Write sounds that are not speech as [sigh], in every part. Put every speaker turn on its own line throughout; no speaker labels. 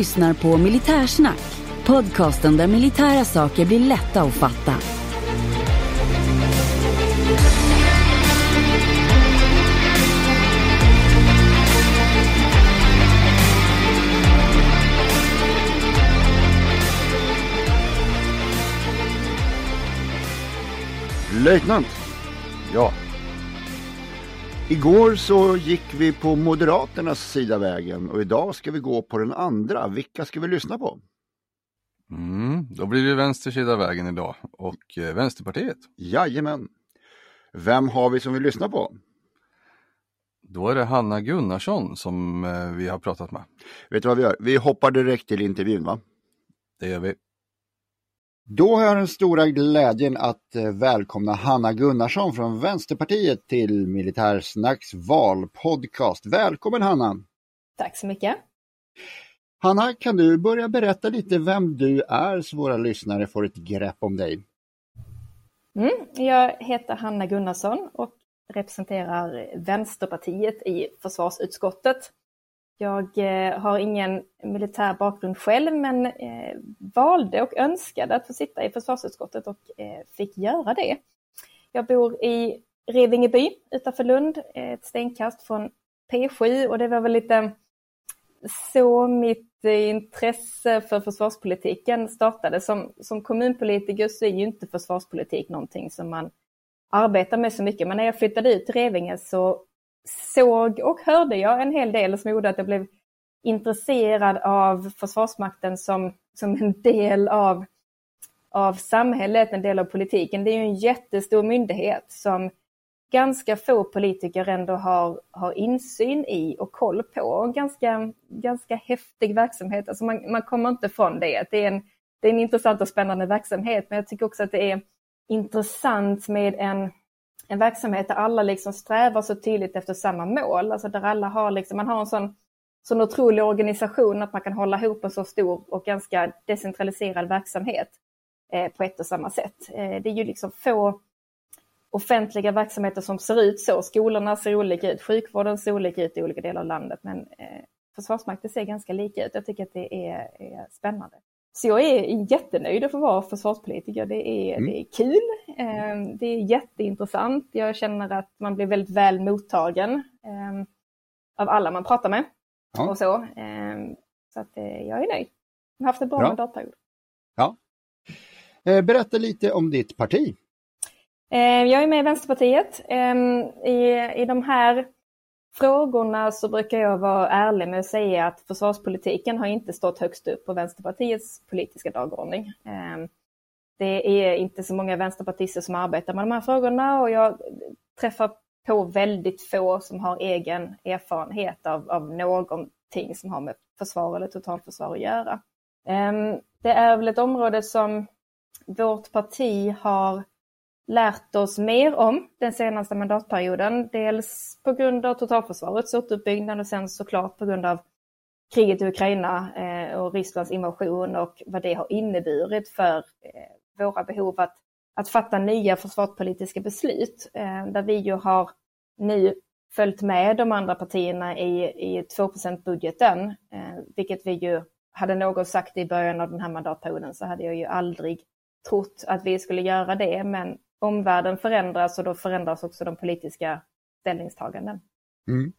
Lyssnar på Militärsnack, podcasten där militära saker blir lätta att fatta.
Löjtnant. Ja. Igår så gick vi på Moderaternas sida vägen och idag ska vi gå på den andra. Vilka ska vi lyssna på?
Mm, då blir det vänster sida vägen idag och eh, Vänsterpartiet.
Jajamän. Vem har vi som vi lyssnar på?
Då är det Hanna Gunnarsson som eh, vi har pratat med.
Vet du vad vi gör? Vi hoppar direkt till intervjun va?
Det gör vi.
Då har jag den stora glädjen att eh, välkomna Hanna Gunnarsson från Vänsterpartiet till Militärsnacks valpodcast. Välkommen Hanna!
Tack så mycket!
Hanna, kan du börja berätta lite vem du är så våra lyssnare får ett grepp om dig?
Mm, jag heter Hanna Gunnarsson och representerar Vänsterpartiet i försvarsutskottet. Jag eh, har ingen militär bakgrund själv men eh, valde och önskade att få sitta i försvarsutskottet och eh, fick göra det. Jag bor i Revingeby utanför Lund, ett stenkast från P7 och det var väl lite så mitt intresse för försvarspolitiken startade. Som, som kommunpolitiker så är ju inte försvarspolitik någonting som man arbetar med så mycket. Men när jag flyttade ut till Revinge så såg och hörde jag en hel del som gjorde att jag blev intresserad av Försvarsmakten som, som en del av, av samhället, en del av politiken. Det är ju en jättestor myndighet som ganska få politiker ändå har, har insyn i och koll på. Och ganska, ganska häftig verksamhet. Alltså man, man kommer inte från det. Det är, en, det är en intressant och spännande verksamhet, men jag tycker också att det är intressant med en, en verksamhet där alla liksom strävar så tydligt efter samma mål. Alltså där alla har liksom, man har en sån, sån otrolig organisation att man kan hålla ihop en så stor och ganska decentraliserad verksamhet eh, på ett och samma sätt. Eh, det är ju liksom få offentliga verksamheter som ser ut så. Skolorna ser olika ut, sjukvården ser olika ut i olika delar av landet, men eh, Försvarsmakten ser ganska lika ut. Jag tycker att det är, är spännande. Så jag är jättenöjd att få vara försvarspolitiker. Det är, mm. det är kul, eh, det är jätteintressant. Jag känner att man blir väldigt väl mottagen eh, av alla man pratar med. Ja. Och så eh, så att eh, jag är nöjd. Jag har haft en bra, bra. mandatperiod.
Ja. Eh, berätta lite om ditt parti.
Jag är med i Vänsterpartiet. Ehm, I, I de här frågorna så brukar jag vara ärlig med att säga att försvarspolitiken har inte stått högst upp på Vänsterpartiets politiska dagordning. Ehm, det är inte så många vänsterpartister som arbetar med de här frågorna och jag träffar på väldigt få som har egen erfarenhet av, av någonting som har med försvar eller totalförsvar att göra. Ehm, det är väl ett område som vårt parti har lärt oss mer om den senaste mandatperioden. Dels på grund av totalförsvarets återuppbyggnad och sen såklart på grund av kriget i Ukraina eh, och Rysslands invasion och vad det har inneburit för eh, våra behov att, att fatta nya försvarspolitiska beslut. Eh, där vi ju har nu följt med de andra partierna i, i 2% budgeten, vilket vi ju, hade någon sagt i början av den här mandatperioden så hade jag ju aldrig trott att vi skulle göra det, men omvärlden förändras och då förändras också de politiska ställningstaganden. Mm.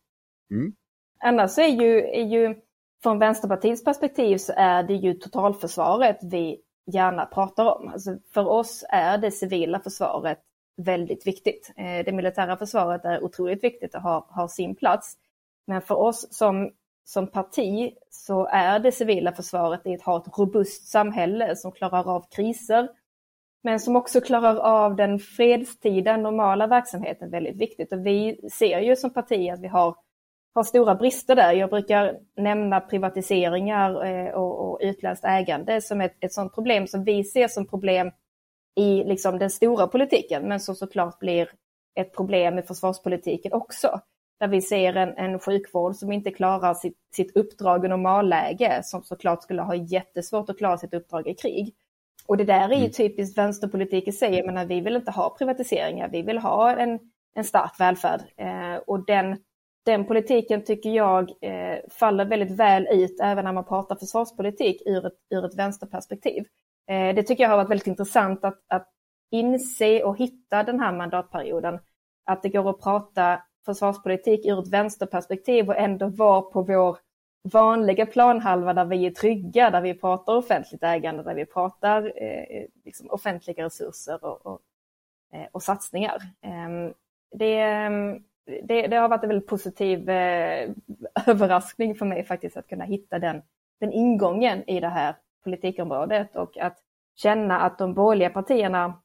Mm. Annars är ju, är ju från Vänsterpartiets perspektiv så är det ju totalförsvaret vi gärna pratar om. Alltså för oss är det civila försvaret väldigt viktigt. Eh, det militära försvaret är otroligt viktigt och har, har sin plats. Men för oss som, som parti så är det civila försvaret i att ha ett robust samhälle som klarar av kriser, men som också klarar av den fredstida normala verksamheten väldigt viktigt. Och vi ser ju som parti att vi har, har stora brister där. Jag brukar nämna privatiseringar eh, och, och utländskt ägande som ett, ett sådant problem som vi ser som problem i liksom den stora politiken, men som såklart blir ett problem i försvarspolitiken också. Där vi ser en, en sjukvård som inte klarar sitt, sitt uppdrag i normalläge, som såklart skulle ha jättesvårt att klara sitt uppdrag i krig. Och det där är ju mm. typiskt vänsterpolitik i sig. Jag menar, vi vill inte ha privatiseringar, vi vill ha en, en stark välfärd. Eh, och den, den politiken tycker jag eh, faller väldigt väl ut även när man pratar försvarspolitik ur ett, ur ett vänsterperspektiv. Eh, det tycker jag har varit väldigt intressant att, att inse och hitta den här mandatperioden. Att det går att prata försvarspolitik ur ett vänsterperspektiv och ändå vara på vår vanliga planhalva där vi är trygga, där vi pratar offentligt ägande, där vi pratar eh, liksom offentliga resurser och, och, eh, och satsningar. Eh, det, det, det, har varit en väldigt positiv eh, [laughs] överraskning för mig faktiskt att kunna hitta den, den ingången i det här politikområdet och att känna att de borgerliga partierna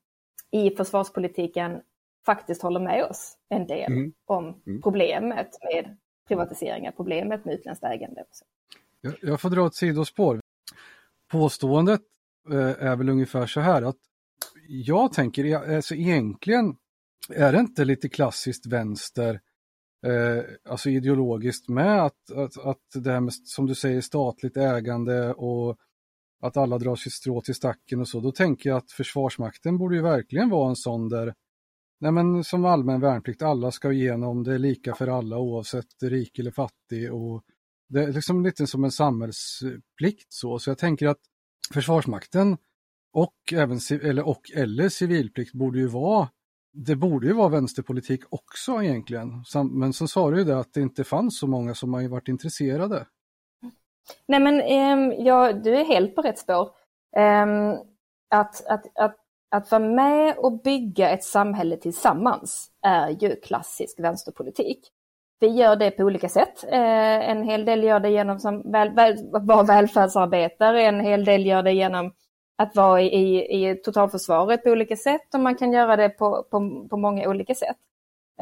i försvarspolitiken faktiskt håller med oss en del mm. om mm. problemet med privatiseringar, problemet med utländskt ägande.
Jag, jag får dra ett sidospår. Påståendet eh, är väl ungefär så här att jag tänker, eh, alltså egentligen är det inte lite klassiskt vänster, eh, alltså ideologiskt med att, att, att det här med, som du säger, statligt ägande och att alla drar sitt strå till stacken och så, då tänker jag att Försvarsmakten borde ju verkligen vara en sån där, nej men som allmän värnplikt, alla ska igenom, det är lika för alla oavsett rik eller fattig och det är liksom lite som en samhällsplikt så, så jag tänker att Försvarsmakten och även eller, och, eller civilplikt borde ju vara det borde ju vara vänsterpolitik också egentligen. Men så sa du ju det att det inte fanns så många som har varit intresserade.
Nej men ehm, ja, du är helt på rätt spår. Ehm, att, att, att, att vara med och bygga ett samhälle tillsammans är ju klassisk vänsterpolitik. Vi gör det på olika sätt. Eh, en hel del gör det genom som väl, väl, vara välfärdsarbetare, en hel del gör det genom att vara i, i, i totalförsvaret på olika sätt och man kan göra det på, på, på många olika sätt.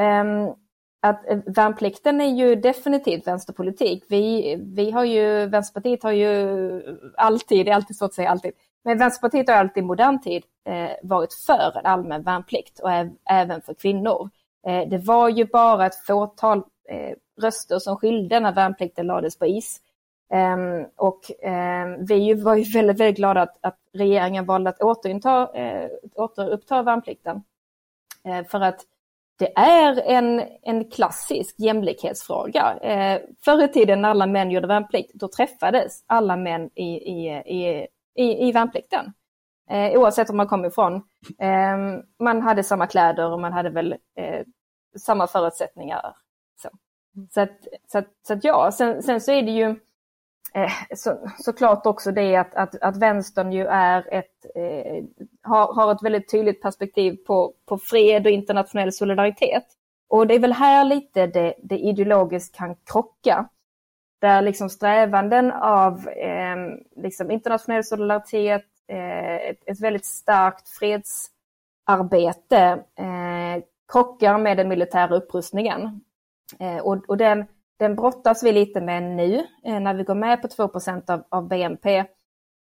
Um, att eh, värnplikten är ju definitivt vänsterpolitik. Vi, vi har ju, Vänsterpartiet har ju alltid, det är alltid så att säga alltid, men Vänsterpartiet har alltid i modern tid eh, varit för en allmän värnplikt och även för kvinnor. Eh, det var ju bara ett fåtal eh, röster som skilde när värnplikten lades på is. Ehm, och ehm, vi var ju väldigt, väldigt glada att, att regeringen valde att återinta, eh, återuppta värnplikten. Eh, för att det är en, en klassisk jämlikhetsfråga. Eh, förr i tiden när alla män gjorde värnplikt, då träffades alla män i, i, i, i, i värnplikten. Uh, oavsett var man kom ifrån. Uh, man hade samma kläder och man hade väl samma förutsättningar. Så, så, att, så, att, så att ja, sen, sen så är det ju eh, så, såklart också det att, att, att vänstern ju är ett, eh, har, har ett väldigt tydligt perspektiv på, på fred och internationell solidaritet. Och det är väl här lite det, det ideologiskt kan krocka. Där liksom strävanden av eh, liksom internationell solidaritet, eh, ett, ett, väldigt starkt fredsarbete eh, krockar med den militära upprustningen. Eh, och, och den, den brottas vi lite med nu eh, när vi går med på 2 av, av BNP.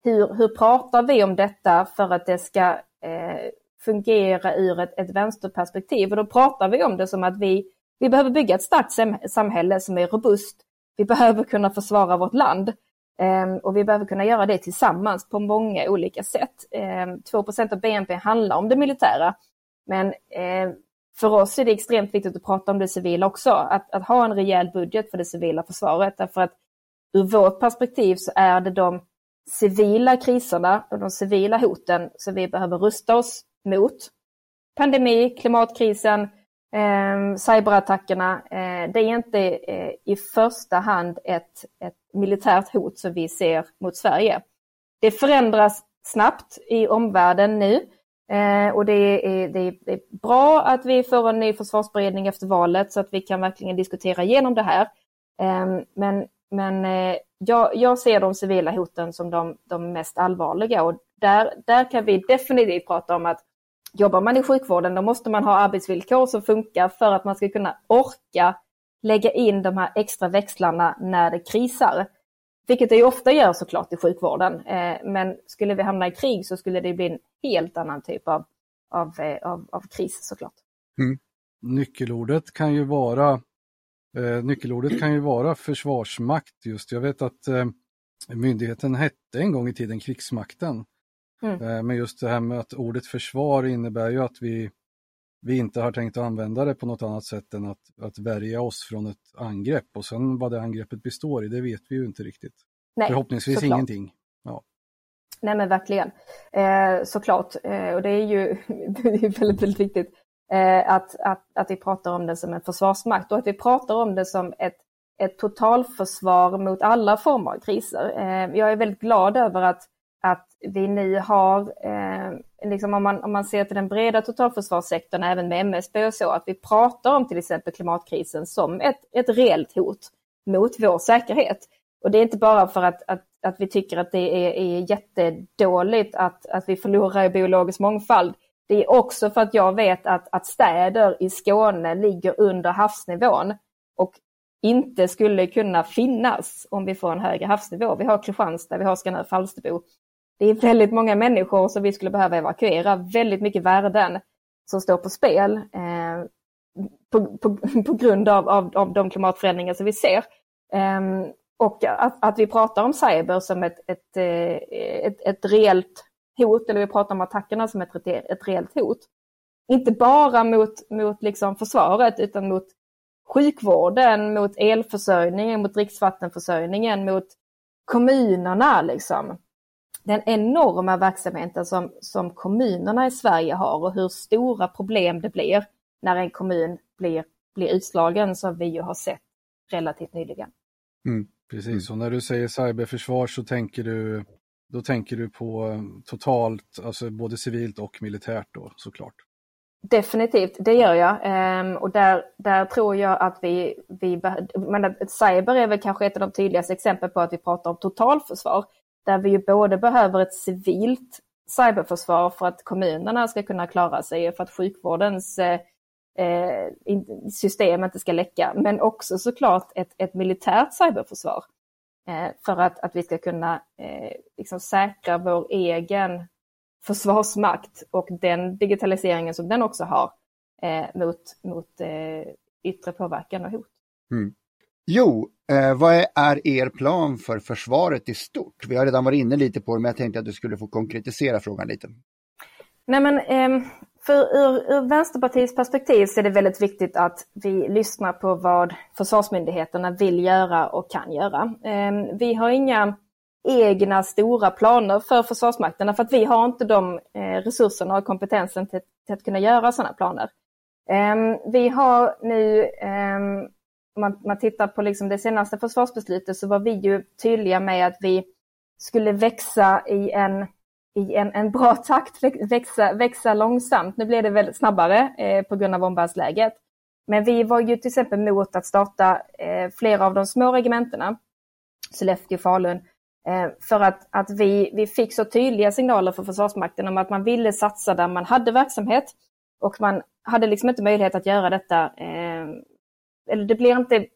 Hur, hur pratar vi om detta för att det ska eh, fungera ur ett, ett vänsterperspektiv? Och då pratar vi om det som att vi, vi behöver bygga ett starkt samhälle som är robust. Vi behöver kunna försvara vårt land ehm, och vi behöver kunna göra det tillsammans på många olika sätt. Ehm, 2% av BNP handlar om det militära, men ehm, för oss är det extremt viktigt att prata om det civila också, att, att ha en rejäl budget för det civila försvaret. Därför att ur vårt perspektiv så är det de civila kriserna och de civila hoten som vi behöver rusta oss mot. Pandemi, klimatkrisen, Ehm, cyberattackerna. Eh, det är inte eh, i första hand ett, ett militärt hot som vi ser mot Sverige. Det förändras snabbt i omvärlden nu. Eh, och det är, det är bra att vi får en ny försvarsberedning efter valet så att vi kan verkligen diskutera igenom det här. Eh, men men eh, jag, jag, ser de civila hoten som de, de mest allvarliga och där, där kan vi definitivt prata om att jobbar man i sjukvården då måste man ha arbetsvillkor som funkar för att man ska kunna orka lägga in de här extra växlarna när det krisar. Vilket det ju ofta gör såklart i sjukvården. Eh, men skulle vi hamna i krig så skulle det bli en helt annan typ av, av, eh, av, av kris såklart.
Mm. Nyckelordet kan ju vara eh, nyckelordet kan ju vara försvarsmakt just. Jag vet att eh, myndigheten hette en gång i tiden krigsmakten. Mm. Eh, men just det här med att ordet försvar innebär ju att vi, vi inte har tänkt att använda det på något annat sätt än att, att värja oss från ett angrepp. Och sen vad det angreppet består i, det vet vi ju inte riktigt. Nej, Förhoppningsvis såklart. ingenting. Ja.
Nej men verkligen, eh, såklart. Eh, och det är ju [laughs] det är väldigt, väldigt viktigt eh, att, att, att vi pratar om det som en försvarsmakt och att vi pratar om det som ett, ett totalförsvar mot alla former av kriser. Eh, jag är väldigt glad över att att vi nu har, eh, liksom om, man, om man ser till den breda totalförsvarssektorn, även med MSB och så, att vi pratar om till exempel klimatkrisen som ett, ett reellt hot mot vår säkerhet. Och det är inte bara för att, att, att vi tycker att det är, är jättedåligt att, att vi förlorar i biologisk mångfald. Det är också för att jag vet att, att städer i Skåne ligger under havsnivån och inte skulle kunna finnas om vi får en högre havsnivå. Vi har Kristianstad, vi har Skanör Falsterbo det är väldigt många människor som vi skulle behöva evakuera, väldigt mycket värden som står på spel eh, på, på, [laughs] på, grund av, av, av de klimatförändringar som vi ser. Eh, och att, att, vi pratar om cyber som ett, ett, eh, ett, ett reellt hot, eller vi pratar om attackerna som ett, ett reellt hot. Inte bara mot, mot liksom försvaret utan mot sjukvården, mot elförsörjningen, mot dricksvattenförsörjningen, mot kommunerna. Liksom den enorma verksamheten som, som kommunerna i Sverige har och hur stora problem det blir när en kommun blir, blir utslagen som vi ju har sett relativt nyligen.
Mm, precis, och när du säger cyberförsvar så tänker du, då tänker du på eh, totalt, alltså både civilt och militärt då såklart?
Definitivt, det gör jag. Ehm, och där, där tror jag att vi, vi men cyber är väl kanske ett av de tydligaste exemplen på att vi pratar om totalförsvar där vi ju både behöver ett civilt cyberförsvar för att kommunerna ska kunna klara sig och för att sjukvårdens eh, eh system inte ska läcka, men också såklart ett, ett militärt cyberförsvar. Eh, för att, att vi ska kunna eh, liksom säkra vår egen försvarsmakt och den digitaliseringen som den också har eh, mot, mot eh, yttre påverkan och hot. Mm.
Jo, eh, vad är er plan för försvaret i stort? Vi har redan varit inne lite på det, men jag tänkte att du skulle få konkretisera frågan lite.
Nej, men, eh, för ur, ur Vänsterpartiets perspektiv så är det väldigt viktigt att vi lyssnar på vad försvarsmyndigheterna vill göra och kan göra. Eh, vi har inga egna stora planer för Försvarsmakten, för att vi har inte de eh, resurserna och kompetensen till, till att kunna göra sådana planer. Eh, vi har nu ehm, om man, man tittar på liksom det senaste försvarsbeslutet så var vi ju tydliga med att vi skulle växa i en, i en, en bra [laughs] takt, växa, växa långsamt. Nu blev det väldigt snabbare eh, på grund av omvärldsläget. Men vi var ju till exempel mot att starta eh, flera av de små regementena, Sollefteå, Falun, eh, för att, att vi, vi fick så tydliga signaler från Försvarsmakten om att man ville satsa där man hade verksamhet och man hade liksom inte möjlighet att göra detta eh, eller det blir inte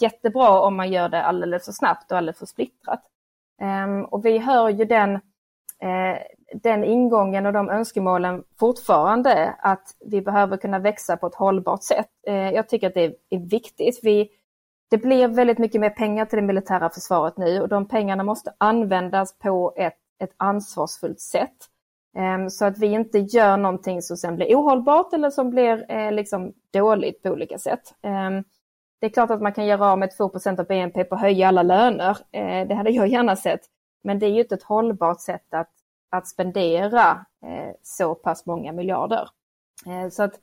jättebra om man gör det alldeles för snabbt och alldeles för splittrat. Um, och vi hör ju den, uh, den ingången och de önskemålen fortfarande att vi behöver kunna växa på ett hållbart sätt. Uh, jag tycker att det är, är viktigt. Vi, det blir väldigt mycket mer pengar till det militära försvaret nu och de pengarna måste användas på ett, ett ansvarsfullt sätt. Ehm, så att vi inte gör någonting som sen blir ohållbart eller som blir eh, liksom dåligt på olika sätt. Ehm, det är klart att man kan göra av med 2% av BNP på att höja alla löner. Eh, det hade jag gärna sett. Men det är ju inte ett hållbart sätt att, att spendera eh, så pass många miljarder. Så att,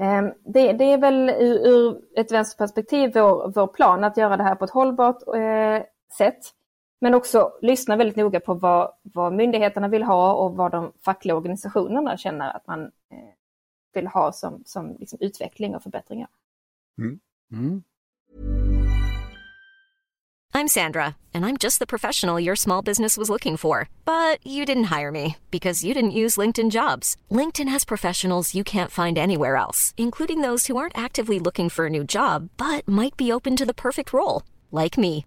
ehm, det, det, är väl ur, ur ett vänsterperspektiv vår, vår plan att göra det här på ett hållbart sätt men också lyssna väldigt noga på vad, vad myndigheterna vill ha och vad de fackliga organisationerna känner att man eh, vill ha som, som liksom utveckling och förbättringar.
Mm.
Mm.
I'm Sandra, and I'm just the professional your small business was looking for. But you didn't hire me because you didn't use LinkedIn jobs. LinkedIn has professionals you can't find anywhere else, including those who aren't actively looking for a new job but might be open to the perfect role, like me.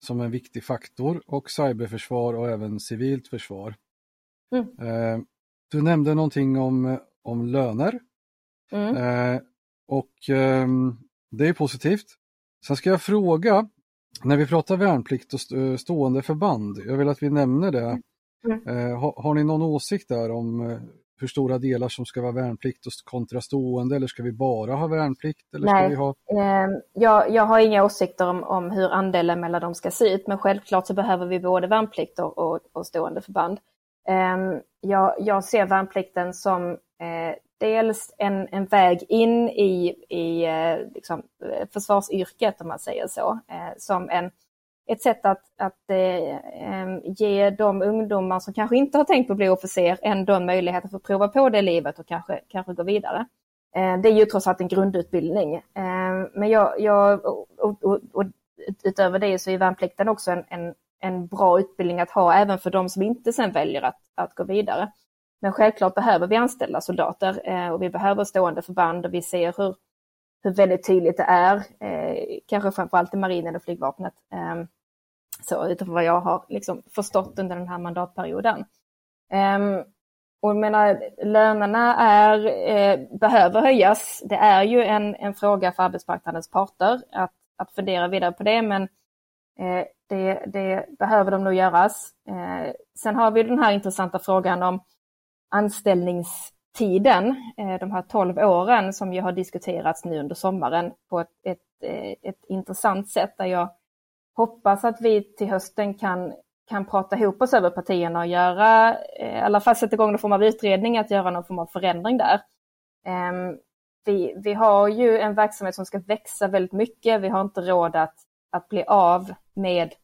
som en viktig faktor och cyberförsvar och även civilt försvar.
Mm.
Eh, du nämnde någonting om, om löner
Mm.
eh, och ehm, det är positivt. Sen ska jag fråga, när vi pratar värnplikt och st- stående förband, jag vill att vi nämner det.
Mm.
Eh, har, har ni någon åsikt där om hur stora delar som ska vara värnplikt och kontra stående eller ska vi bara ha värnplikt? Eller ska
Nej.
vi ha...
Eh, jag, jag har inga åsikter om, om hur andelen mellan dem ska se ut, men självklart så behöver vi både värnplikt och, och, och stående förband. Eh, jag, jag ser värnplikten som eh, dels en, en väg in i, i eh, liksom, eh, försvarsyrket, om man säger så, som en, ett sätt att, att eh, ge de ungdomar som kanske inte har tänkt på att bli officer ändå en möjlighet att få prova på det livet och kanske, kanske gå vidare. Eh, Det är ju trots allt en grundutbildning. Eh, Men jag, jag, och, och, och, utöver det så är värnplikten också en, en, en bra utbildning att ha även för de som inte sen väljer att, att gå vidare. Men självklart behöver vi anställda soldater eh, och vi behöver stående förband och vi ser hur, hur väldigt tydligt det är, eh, kanske framförallt i marinen och flygvapnet. Ehm, så utifrån vad jag har liksom förstått under den här mandatperioden. Um, och jag menar, lönerna är, eh, behöver höjas. Det är ju en, en fråga för arbetsmarknadens parter att, att fundera vidare på det, men eh, det, det behöver de nog göras. Eh, sen har vi den här intressanta frågan om anställningstiden, eh, de här 12 åren som ju har diskuterats nu under sommaren på ett, ett, eh, ett intressant sätt där jag hoppas att vi till hösten kan, kan prata ihop oss över partierna och göra, eh, i alla fall sätta igång någon form av utredning, att göra någon form av förändring där. Ehm, vi, vi har ju en verksamhet som ska växa väldigt mycket. Vi har inte råd att, att bli av med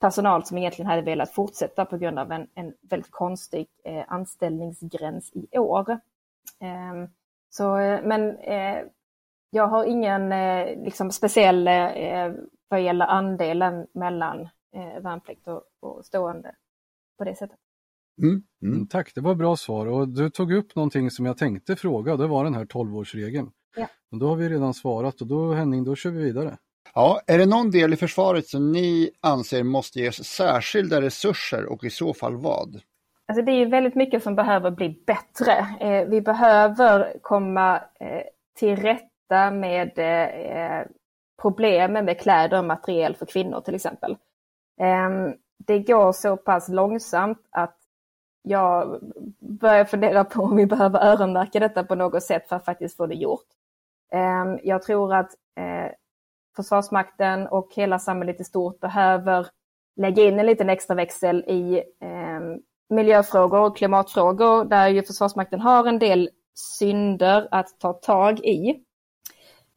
personal som egentligen hade velat fortsätta på grund av en, en väldigt konstig eh, anställningsgräns i år. Ehm, så, eh, men eh, jag har ingen eh, liksom speciell eh, vad gäller andelen mellan eh, värnplikt och, och stående på det sättet.
Mm. Mm.
Mm, Tack, det var bra svar. Och du tog upp någonting som jag tänkte fråga det var den här 12-årsregeln.
Ja.
Då har vi redan svarat och då Henning, då kör vi vidare.
Ja, är det någon del i försvaret som ni anser måste ges särskilda resurser och i så fall vad?
Alltså det är väldigt mycket som behöver bli bättre. Eh, vi behöver komma eh, till rätta med eh, problemen med kläder och materiel för kvinnor till exempel. Eh, det går så pass långsamt att jag börjar fundera på om vi behöver öronmärka detta på något sätt för att faktiskt få det gjort. Eh, jag tror att eh, Försvarsmakten och hela samhället i stort behöver lägga in en liten extra växel i eh, miljöfrågor och klimatfrågor där ju Försvarsmakten har en del synder att ta tag i.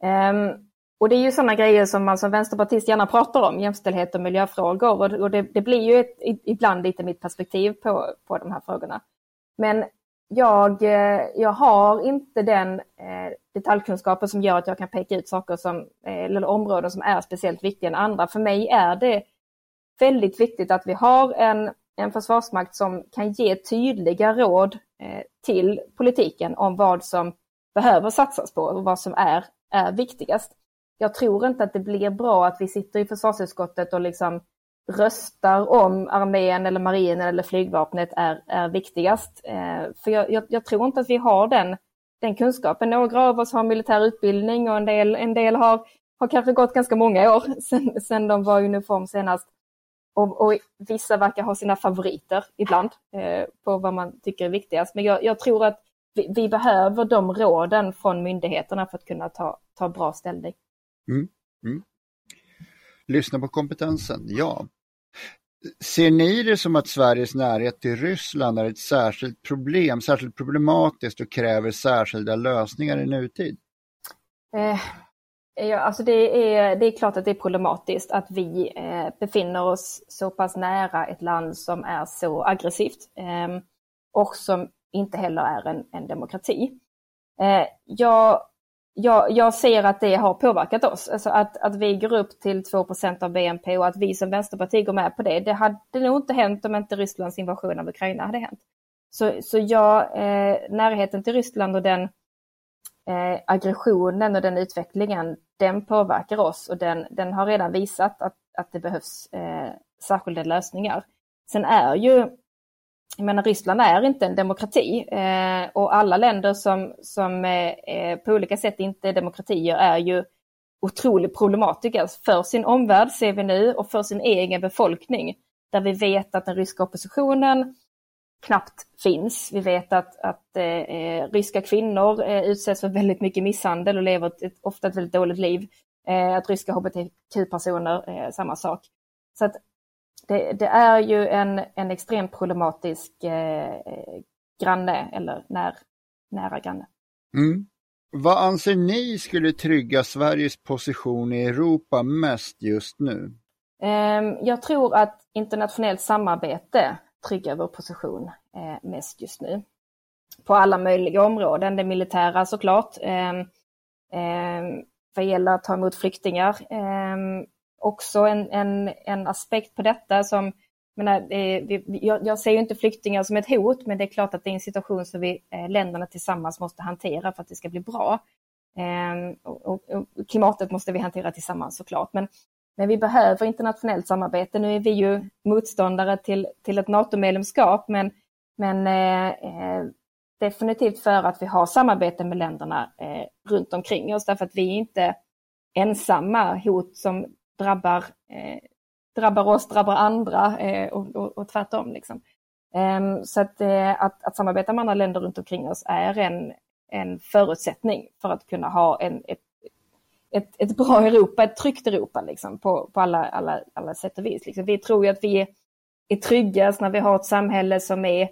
Ehm, och det är ju sådana grejer som man som vänsterpartist gärna pratar om, jämställdhet och miljöfrågor. Och, och det, det blir ju ett, ibland lite mitt perspektiv på, på de här frågorna. Men jag, eh, jag har inte den eh, detaljkunskapen som gör att jag kan peka ut saker som, eh, eller områden som är speciellt viktiga än andra. För mig är det väldigt viktigt att vi har en, en försvarsmakt som kan ge tydliga råd eh, till politiken om vad som behöver satsas på och vad som är är viktigast. Jag tror inte att det blir bra att vi sitter i försvarsutskottet och liksom röstar om armén eller marinen eller flygvapnet är, är viktigast. Eh, för jag, jag, jag, tror inte att vi har den, den kunskapen. Några av oss har militär utbildning och en del, en del har, har kanske gått ganska många år [laughs] sedan, sedan de var i uniform senast. Och, och, vissa verkar ha sina favoriter ibland eh, på vad man tycker är viktigast. Men jag, jag tror att vi, vi, behöver de råden från myndigheterna för att kunna ta, ta bra ställning.
Mm. Mm. Lyssna på kompetensen, ja. Ser ni det som att Sveriges närhet till Ryssland är ett särskilt problem, särskilt problematiskt och kräver särskilda lösningar i nutid?
Eh, ja, alltså det, är, det är klart att det är problematiskt att vi eh, befinner oss så pass nära ett land som är så aggressivt eh, och som inte heller är en, en demokrati. Eh, jag jag, jag ser att det har påverkat oss. Alltså att, att vi går upp till 2% av BNP och att vi som vänsterparti går med på det. Det hade nog inte hänt om inte Rysslands invasion av Ukraina hade hänt. Så, så jag, eh, närheten till Ryssland och den eh, aggressionen och den utvecklingen, den påverkar oss och den, den har redan visat att, att det behövs eh, särskilda lösningar. Sen är ju jag menar Ryssland är inte en demokrati eh, och alla länder som, som eh, eh på olika sätt inte är demokratier är ju otroligt problematiska alltså, för sin omvärld ser vi nu och för sin egen befolkning. Där vi vet att den ryska oppositionen knappt finns. Vi vet att, att eh, eh ryska kvinnor eh, utsätts för väldigt mycket misshandel och lever ett, ofta ett väldigt dåligt liv. Eh, att ryska hbtq-personer, eh, samma sak. Så att det, det, är ju en, en extremt problematisk eh, granne eller när, nära granne.
Mm. Vad anser ni skulle trygga Sveriges position i Europa mest just nu?
Eh, jag tror att internationellt samarbete tryggar vår position eh, mest just nu. På alla möjliga områden, det militära såklart. Eh, eh, vad gäller att ta emot flyktingar, ehm, också en, en, en aspekt på detta som menar, eh, vi, jag, jag ser inte flyktingar som ett hot, men det är klart att det är en situation som vi eh, länderna tillsammans måste hantera för att det ska bli bra. Eh, och, och, och, klimatet måste vi hantera tillsammans såklart. Men, men vi behöver internationellt samarbete. Nu är vi ju motståndare till, till ett NATO-medlemskap, men, men eh, eh definitivt för att vi har samarbete med länderna eh, runt omkring oss, därför att vi är inte ensamma hot som drabbar, eh, drabbar oss, drabbar andra eh, och, och, och tvärtom. Liksom. Eh, så att, eh, att, att samarbeta med andra länder runt omkring oss är en, en förutsättning för att kunna ha en, ett, ett, ett bra Europa, ett tryggt Europa liksom, på, på alla, alla, alla sätt och vis. Liksom. Vi tror ju att vi är, är tryggast när vi har ett samhälle som är,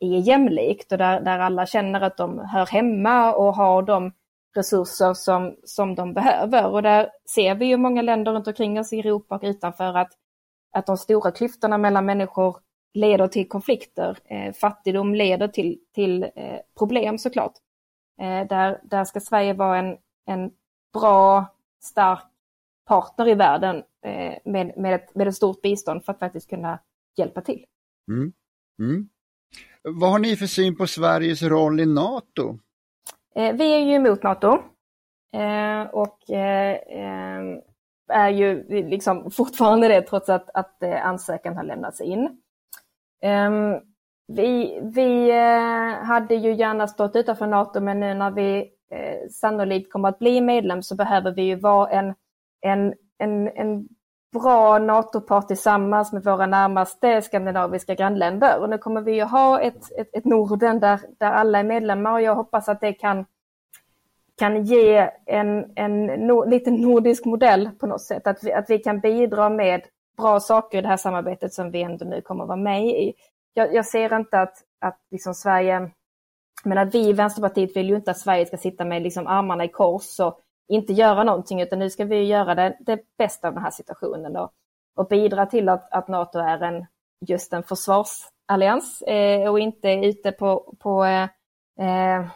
är jämlikt och där, där alla känner att de hör hemma och har de resurser som, som de behöver. Och där ser vi ju många länder runt omkring oss i Europa och utanför att, att de stora klyftorna mellan människor leder till konflikter. Eh, fattigdom leder till, till eh, problem såklart. Eh, där, där ska Sverige vara en, en bra, stark partner i världen eh, med, med, ett, med ett stort bistånd för att faktiskt kunna hjälpa till.
Mm. Mm. Vad har ni för syn på Sveriges roll i NATO?
Eh, vi är ju emot NATO eh, och eh, är ju liksom [laughs] fortfarande det trots att, att ansökan har lämnats in. Ehm, vi, vi hade ju gärna stått utanför NATO men nu när vi sannolikt kommer att bli medlem så behöver vi ju vara en, en, en, en bra NATO-part tillsammans med våra närmaste skandinaviska grannländer. Och nu kommer vi att ha ett, ett, ett Norden där, där alla är medlemmar och jag hoppas att det kan, kan ge en, en no, liten nordisk modell på något sätt. Att vi, att vi kan bidra med bra saker i det här samarbetet som vi ändå nu kommer att vara med i. Jag, jag ser inte att, att liksom Sverige, men att vi i Vänsterpartiet vill ju inte att Sverige ska sitta med liksom armarna i kors och inte göra någonting utan nu ska vi göra det, det bästa av den här situationen och, och bidra till att, att NATO är en, just en försvarsallians eh, och inte ute på, på eh, eh,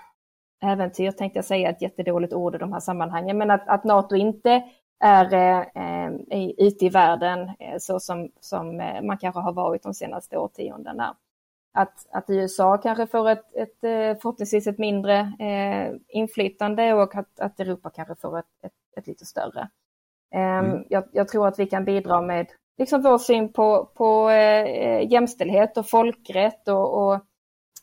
äventyr tänkte jag säga, ett jättedåligt ord i de här sammanhangen, men att, att NATO inte är eh, ute i världen eh, så som, som eh, man kanske har varit de senaste årtiondena att, att USA kanske får ett, ett förhoppningsvis ett mindre eh, inflytande och att, att Europa kanske får ett, ett, ett lite större. Ehm, mm. Jag, jag, tror att vi kan bidra med liksom vår syn på, på eh, jämställdhet och folkrätt och, och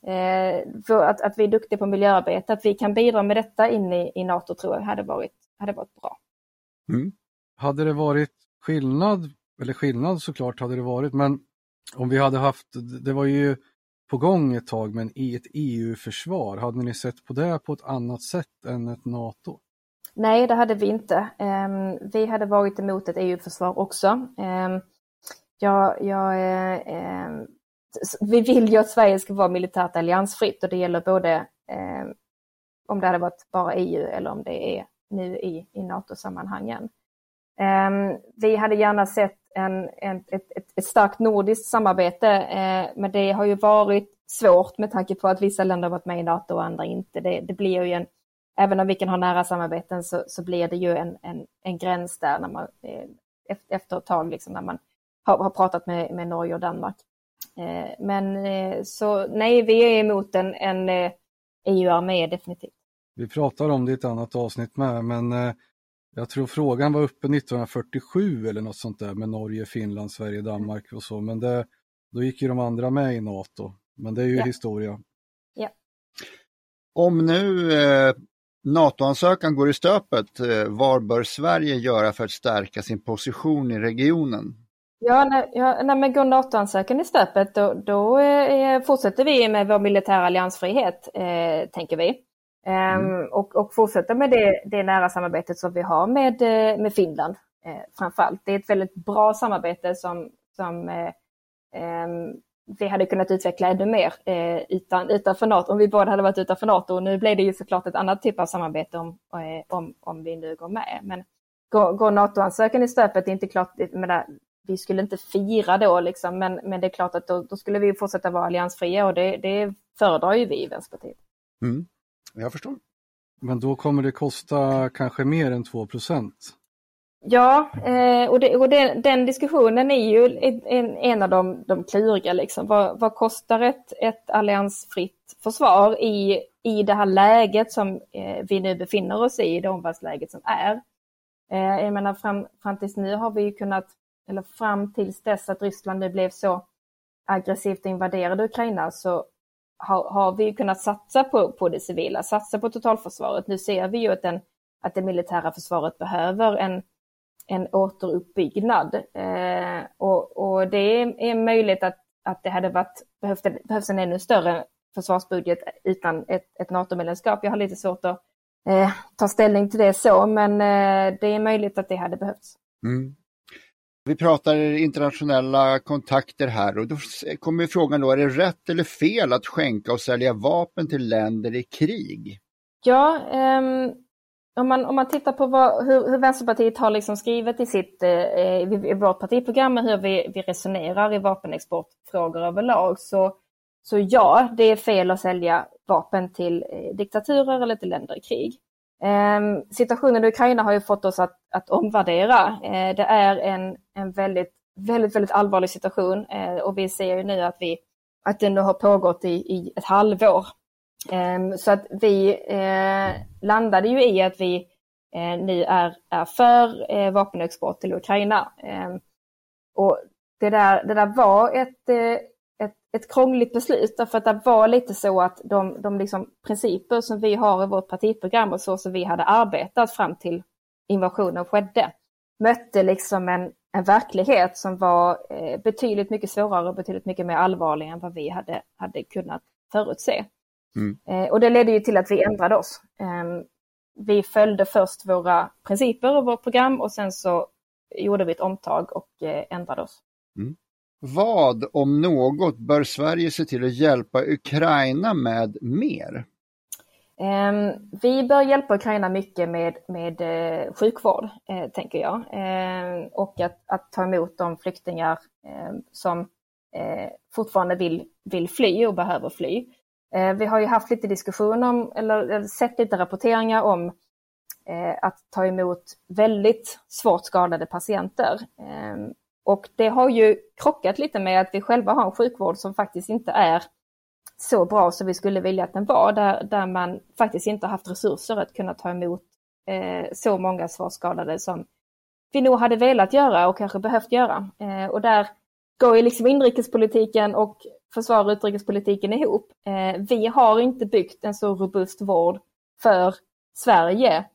eh, att, att vi är duktiga på miljöarbete, att vi kan bidra med detta in i, i NATO tror jag hade varit, hade varit bra.
Mm. Hade det varit skillnad, eller skillnad såklart hade det varit, men om vi hade haft, det var ju på gång ett tag, men i ett EU-försvar, hade ni sett på det på ett annat sätt än ett NATO?
Nej, det hade vi inte. Ehm, vi hade varit emot ett EU-försvar också. Ehm, jag, jag, eh, ehm, vi vill ju att Sverige ska vara militärt alliansfritt och det gäller både om det hade varit bara EU eller om det är nu i, i NATO-sammanhangen. Ehm, vi hade gärna sett en, en, ett, ett, ett starkt nordiskt samarbete, eh, men det har ju varit svårt med tanke på att vissa länder har varit med i NATO och andra inte. Det, det blir ju en, även om vi kan ha nära samarbeten så, så blir det ju en, en, en gräns där när man, eh, efter ett tag liksom, när man har, har pratat med, med Norge och Danmark. Eh, men så nej, vi är emot en, en e EU-armé definitivt.
Vi pratar om det i ett annat avsnitt med, men jag tror frågan var uppe 1947 eller något sånt där med Norge, Finland, Sverige, Danmark och så, men det, då gick ju de andra med i NATO. Men det är ju ja. historia.
Ja.
Om nu eh, NATO-ansökan går i stöpet, eh, vad bör Sverige göra för att stärka sin position i regionen?
Ja, när, ja, när man går NATO-ansökan i stöpet då, då eh, fortsätter vi med vår militära alliansfrihet, eh, tänker vi. Ehm, mm. och, och fortsätta med det, det nära samarbetet som vi har med, eh, med Finland eh, framförallt. Det är ett väldigt bra samarbete som, som eh, ehm, vi hade kunnat utveckla ännu mer eh, utan, utanför NATO, om vi båda hade varit utanför NATO. Och nu blir det ju såklart ett annat typ av samarbete om, eh, om, om vi nu går med. Men går, går NATO-ansökan i stöpet, det är inte klart, menar, vi skulle inte fira då liksom, men, men det är klart att då, då skulle vi fortsätta vara alliansfria och det, det föredrar ju vi i Vänsterpartiet.
Mm. Jag förstår.
Men då kommer det kosta kanske mer än 2%
Ja, eh, och, det, och det, den diskussionen är ju en, en av de, de kluriga. Liksom. Vad, vad, kostar ett, ett alliansfritt försvar i, i det här läget som eh, vi nu befinner oss i, det omvärldsläget som är? Eh, jag menar fram, fram tills nu har vi ju kunnat, eller fram tills dess att Ryssland nu blev så aggressivt invaderade Ukraina så har, har vi kunnat satsa på, på det civila, satsa på totalförsvaret. Nu ser vi ju att, den, att det militära försvaret behöver en, en återuppbyggnad. Eh, och, och det är, möjligt att, att det hade varit, behövt, behövs en ännu större försvarsbudget utan ett, ett NATO-medlemskap. Jag har lite svårt att eh, ta ställning till det så, men eh, det är möjligt att det hade behövts.
Mm. Vi pratar internationella kontakter här och då kommer frågan då, är det rätt eller fel att skänka och sälja vapen till länder i krig?
Ja, um, om, man, om man tittar på vad, hur, hur Vänsterpartiet har liksom skrivit i, sitt, eh, i, vårt partiprogram och hur vi, vi resonerar i vapenexportfrågor överlag så, så ja, det är fel att sälja vapen till eh, diktaturer eller till länder i krig. Ehm, situationen i Ukraina har ju fått oss att, att omvärdera. Eh, det är en, en väldigt, väldigt, väldigt allvarlig situation eh, och vi ser ju nu att, vi, att den har pågått i, i ett halvår. Ehm, så att vi eh, landade ju i att vi nu är, är för vapenexport till Ukraina. Ehm, och det där, det där var ett, ett krångligt beslut därför att det var lite så att de, de liksom principer som vi har i vårt partiprogram och så som vi hade arbetat fram till invasionen skedde mötte liksom en, en verklighet som var eh, betydligt mycket svårare och betydligt mycket mer allvarlig än vad vi hade, hade kunnat förutse. Mm. Eh, och det ledde ju till att vi ändrade oss. Eh, vi följde först våra principer och vårt program och sen så gjorde vi ett omtag och eh, ändrade oss.
Mm. Vad, om något, bör Sverige se till att hjälpa Ukraina med mer?
Ehm, vi bör hjälpa Ukraina mycket med, med eh, sjukvård, eh, tänker jag. Ehm, och att, att, ta emot de flyktingar ehm, som eh, fortfarande vill, vill fly och behöver fly. Vi har ju haft lite diskussion om, eller sett lite rapporteringar om att ta emot väldigt svårt skadade patienter. Och det har ju krockat lite med att vi själva har en sjukvård som faktiskt inte är så bra som vi skulle vilja att den var, där, där man faktiskt inte haft resurser att kunna ta emot eh, så många svårskadade som vi nog hade velat göra och kanske behövt göra. Eh, och där går ju liksom inrikespolitiken och försvar och utrikespolitiken ihop. Eh, vi har inte byggt en så robust vård för Sverige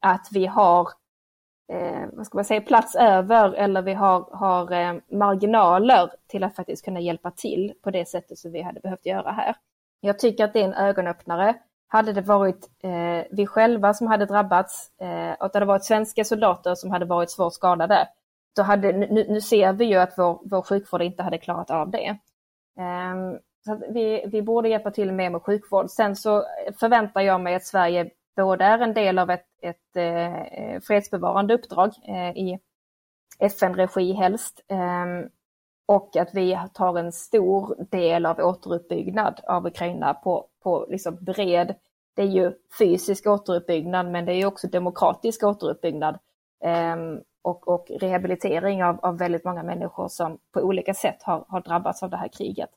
att vi har eh, vad ska man säga, plats över eller vi har, har eh, marginaler till att faktiskt kunna hjälpa till på det sättet som vi hade behövt göra här. Jag tycker att det är en ögonöppnare. Hade det varit eh, vi själva som hade drabbats eh, och att det hade varit svenska soldater som hade varit svårt skadade, då hade, nu, nu ser vi ju att vår, vår sjukvård inte hade klarat av det. Eh, så vi, vi borde hjälpa till mer med sjukvård. Sen så förväntar jag mig att Sverige både är en del av ett, ett eh, fredsbevarande uppdrag eh, i FN-regi helst eh, och att vi tar en stor del av återuppbyggnad av Ukraina på, på liksom bred, det är ju fysisk återuppbyggnad men det är också demokratisk återuppbyggnad ehm, och, och rehabilitering av, av väldigt många människor som på olika sätt har, har drabbats av det här kriget.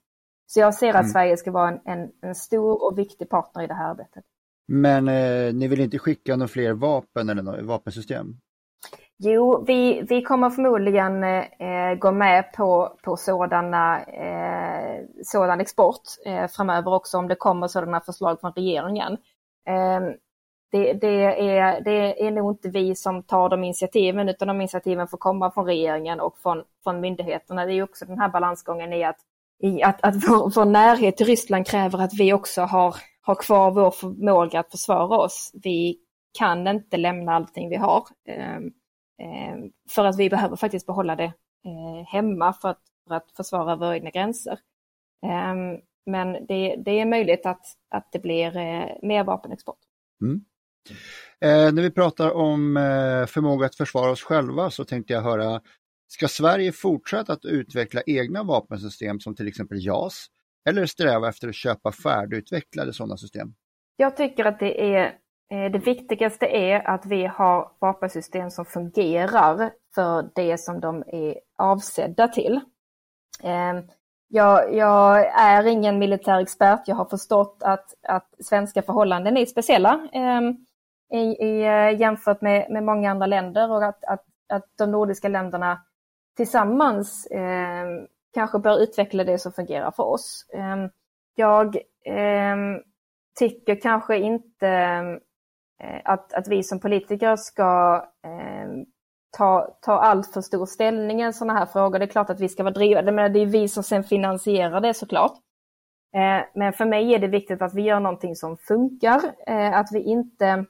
Så jag ser att mm. Sverige ska vara en, en, en, stor och viktig partner i det här arbetet.
Men eh, ni vill inte skicka några fler vapen eller något, vapensystem?
Jo, vi, vi kommer förmodligen eh, gå med på, på sådana, eh, sådan export eh, framöver också om det kommer sådana förslag från regeringen. Eh, det, det, är, det är nog inte vi som tar de initiativen utan de initiativen får komma från regeringen och från, från myndigheterna. Det är också den här balansgången i att, i att, att vår, vår närhet till Ryssland kräver att vi också har ha kvar vår förmåga att försvara oss. Vi kan inte lämna allting vi har. Ehm, ehm, för att vi behöver faktiskt behålla det eh, hemma för att, för att försvara våra egna gränser. Ehm, men det, det är möjligt att, att det blir eh, mer vapenexport.
Mm. Eh, när vi pratar om eh, förmåga att försvara oss själva så tänkte jag höra, ska Sverige fortsätta att utveckla egna vapensystem som till exempel JAS? Eller sträva efter att köpa färdigutvecklade sådana system?
Jag tycker att det är eh, det viktigaste är att vi har vapensystem som fungerar för det som de är avsedda till. Ehm, jag, jag är ingen militär expert. Jag har förstått att, att svenska förhållanden är speciella eh, i, i, eh, jämfört med, med många andra länder och att, att, att de nordiska länderna tillsammans eh, kanske bör utveckla det som fungerar för oss. Ehm, jag ehm, tycker kanske inte eh, att, att vi som politiker ska ehm, ta, ta allt för stor ställning i sådana här frågor. Det är klart att vi ska vara drivande, men det är vi som sen finansierar det såklart. Eh, men för mig är det viktigt att vi gör någonting som funkar, eh, att vi inte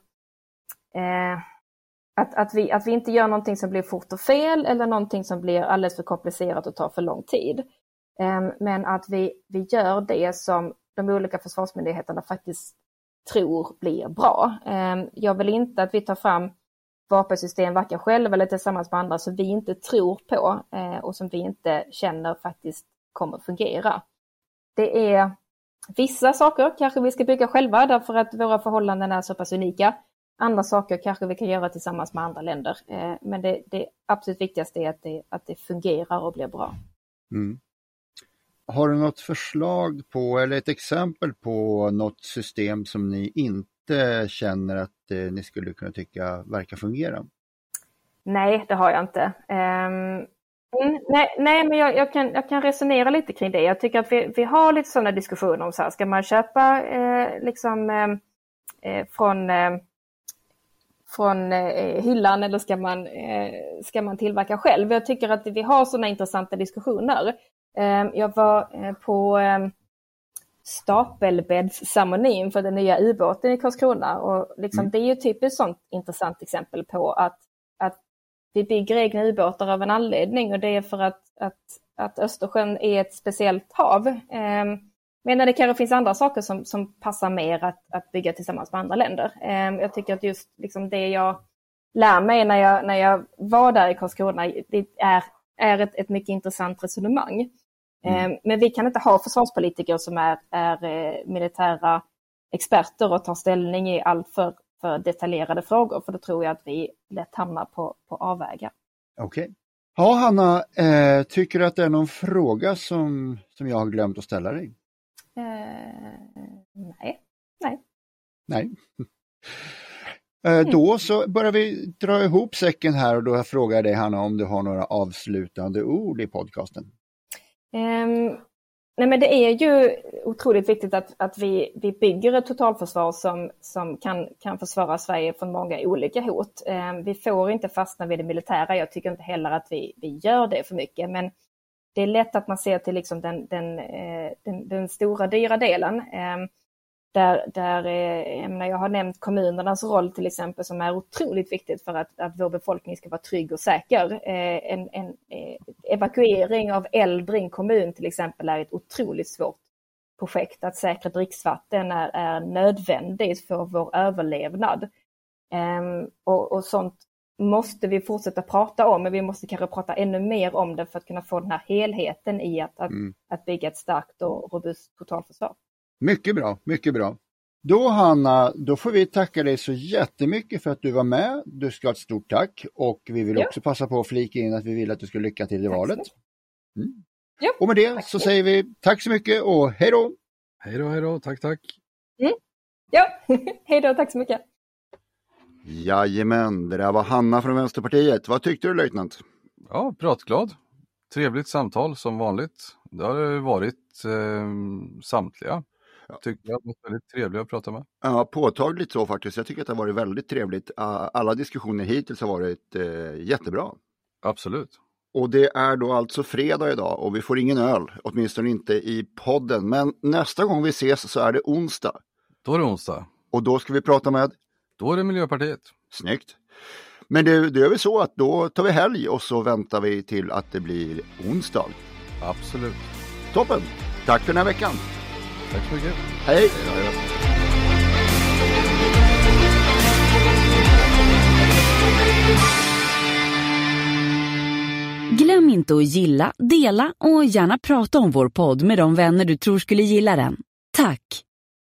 att, att, vi, att vi inte gör någonting som blir fort och fel eller någonting som blir alldeles för komplicerat och tar för lång tid. Ehm, men att vi, vi gör det som de olika försvarsmyndigheterna faktiskt tror blir bra. Ehm, jag vill inte att vi tar fram vapensystem, varken själva eller tillsammans med andra, som vi inte tror på eh, och som vi inte känner faktiskt kommer fungera. Det är vissa saker kanske vi ska bygga själva därför att våra förhållanden är så pass unika. Andra saker kanske vi kan göra tillsammans med andra länder. Eh, men det, det absolut viktigaste är att det, att det fungerar och blir bra.
Mm. Har du något förslag på eller ett exempel på något system som ni inte känner att eh, ni skulle kunna tycka verkar fungera?
Nej, det har jag inte. Um, nej, nej, men jag, jag, kan, jag kan resonera lite kring det. Jag tycker att vi, vi har lite sådana diskussioner om så här, ska man köpa eh, liksom eh, från eh, från eh, hyllan eller ska man, eh, ska man tillverka själv? Jag tycker att vi har sådana intressanta diskussioner. Eh, jag var eh, på eh, stapelbäddsceremonin för den nya ubåten i Karlskrona och liksom, mm. det är ju typiskt sånt intressant exempel på att, att vi bygger egna ubåtar av en anledning och det är för att, att, att Östersjön är ett speciellt hav. Men det kanske finns andra saker som, som passar mer att, att bygga tillsammans med andra länder. Eh, jag tycker att just liksom det jag lär mig när jag, när jag var där i Karlskrona, det är, är ett, ett mycket intressant resonemang. Mm. Eh, men vi kan inte ha försvarspolitiker som är, är eh, militära experter och tar ställning i allt för, för detaljerade frågor, för då tror jag att vi lätt hamnar på, på avvägar.
Okej. Okay. Ja, Hanna, eh, tycker du att det är någon fråga som, som jag har glömt att ställa dig?
Eh, nej. Nej.
Nej. [laughs] Eh, Då så börjar vi dra ihop säcken här och då frågar jag dig Hanna om du har några avslutande ord i podcasten.
Ehm, nej men det är ju otroligt viktigt att, att vi, vi bygger ett totalförsvar som, som kan, kan försvara Sverige från många olika hot. Ehm, vi får inte fastna vid det militära. Jag tycker inte heller att vi, vi gör det för mycket. Men det är lätt att man ser till liksom den, den, eh, den, den stora dyra delen. Ehm, där, där eh, jag, menar, jag har nämnt kommunernas roll till exempel som är otroligt viktigt för att, att vår befolkning ska vara trygg och säker. Eh, en, en evakuering av äldre i en kommun till exempel är ett otroligt svårt projekt. Att säkra dricksvatten är, är nödvändigt för vår överlevnad. Ehm, och, och sånt måste vi fortsätta prata om, men vi måste kanske prata ännu mer om det för att kunna få den här helheten i att, att,
Mm.
att bygga ett starkt och robust totalförsvar.
Mycket bra, mycket bra. Då Hanna, då får vi tacka dig så jättemycket för att du var med. Du ska ha ett stort tack och vi vill
Ja.
också passa på att flika in att vi vill att du ska lycka till i
Tack
valet. Mm.
Ja,
Och med det
tack
så
så
säger vi tack så mycket och hej då!
Hej då, hej då, tack, tack.
Ja, [laughs] hej då, tack så mycket.
Jajamän, det där var Hanna från Vänsterpartiet. Vad tyckte du löjtnant?
Ja, pratglad. Trevligt samtal som vanligt. Det har det varit eh, samtliga. Tycker jag varit väldigt trevliga att prata med.
Ja, påtagligt så faktiskt. Jag tycker att det har varit väldigt trevligt. Alla diskussioner hittills har varit eh, jättebra.
Absolut.
Och det är då alltså fredag idag och vi får ingen öl, åtminstone inte i podden. Men nästa gång vi ses så är det onsdag.
Då är det onsdag.
Och då ska vi prata med?
Då är det Miljöpartiet.
Snyggt. Men det, det är väl så att då tar vi helg och så väntar vi till att det blir onsdag.
Absolut.
Toppen! Tack för den här veckan.
Tack så mycket.
Hej!
Glöm inte att gilla, dela och gärna prata om vår podd med de vänner du tror skulle gilla den. Tack!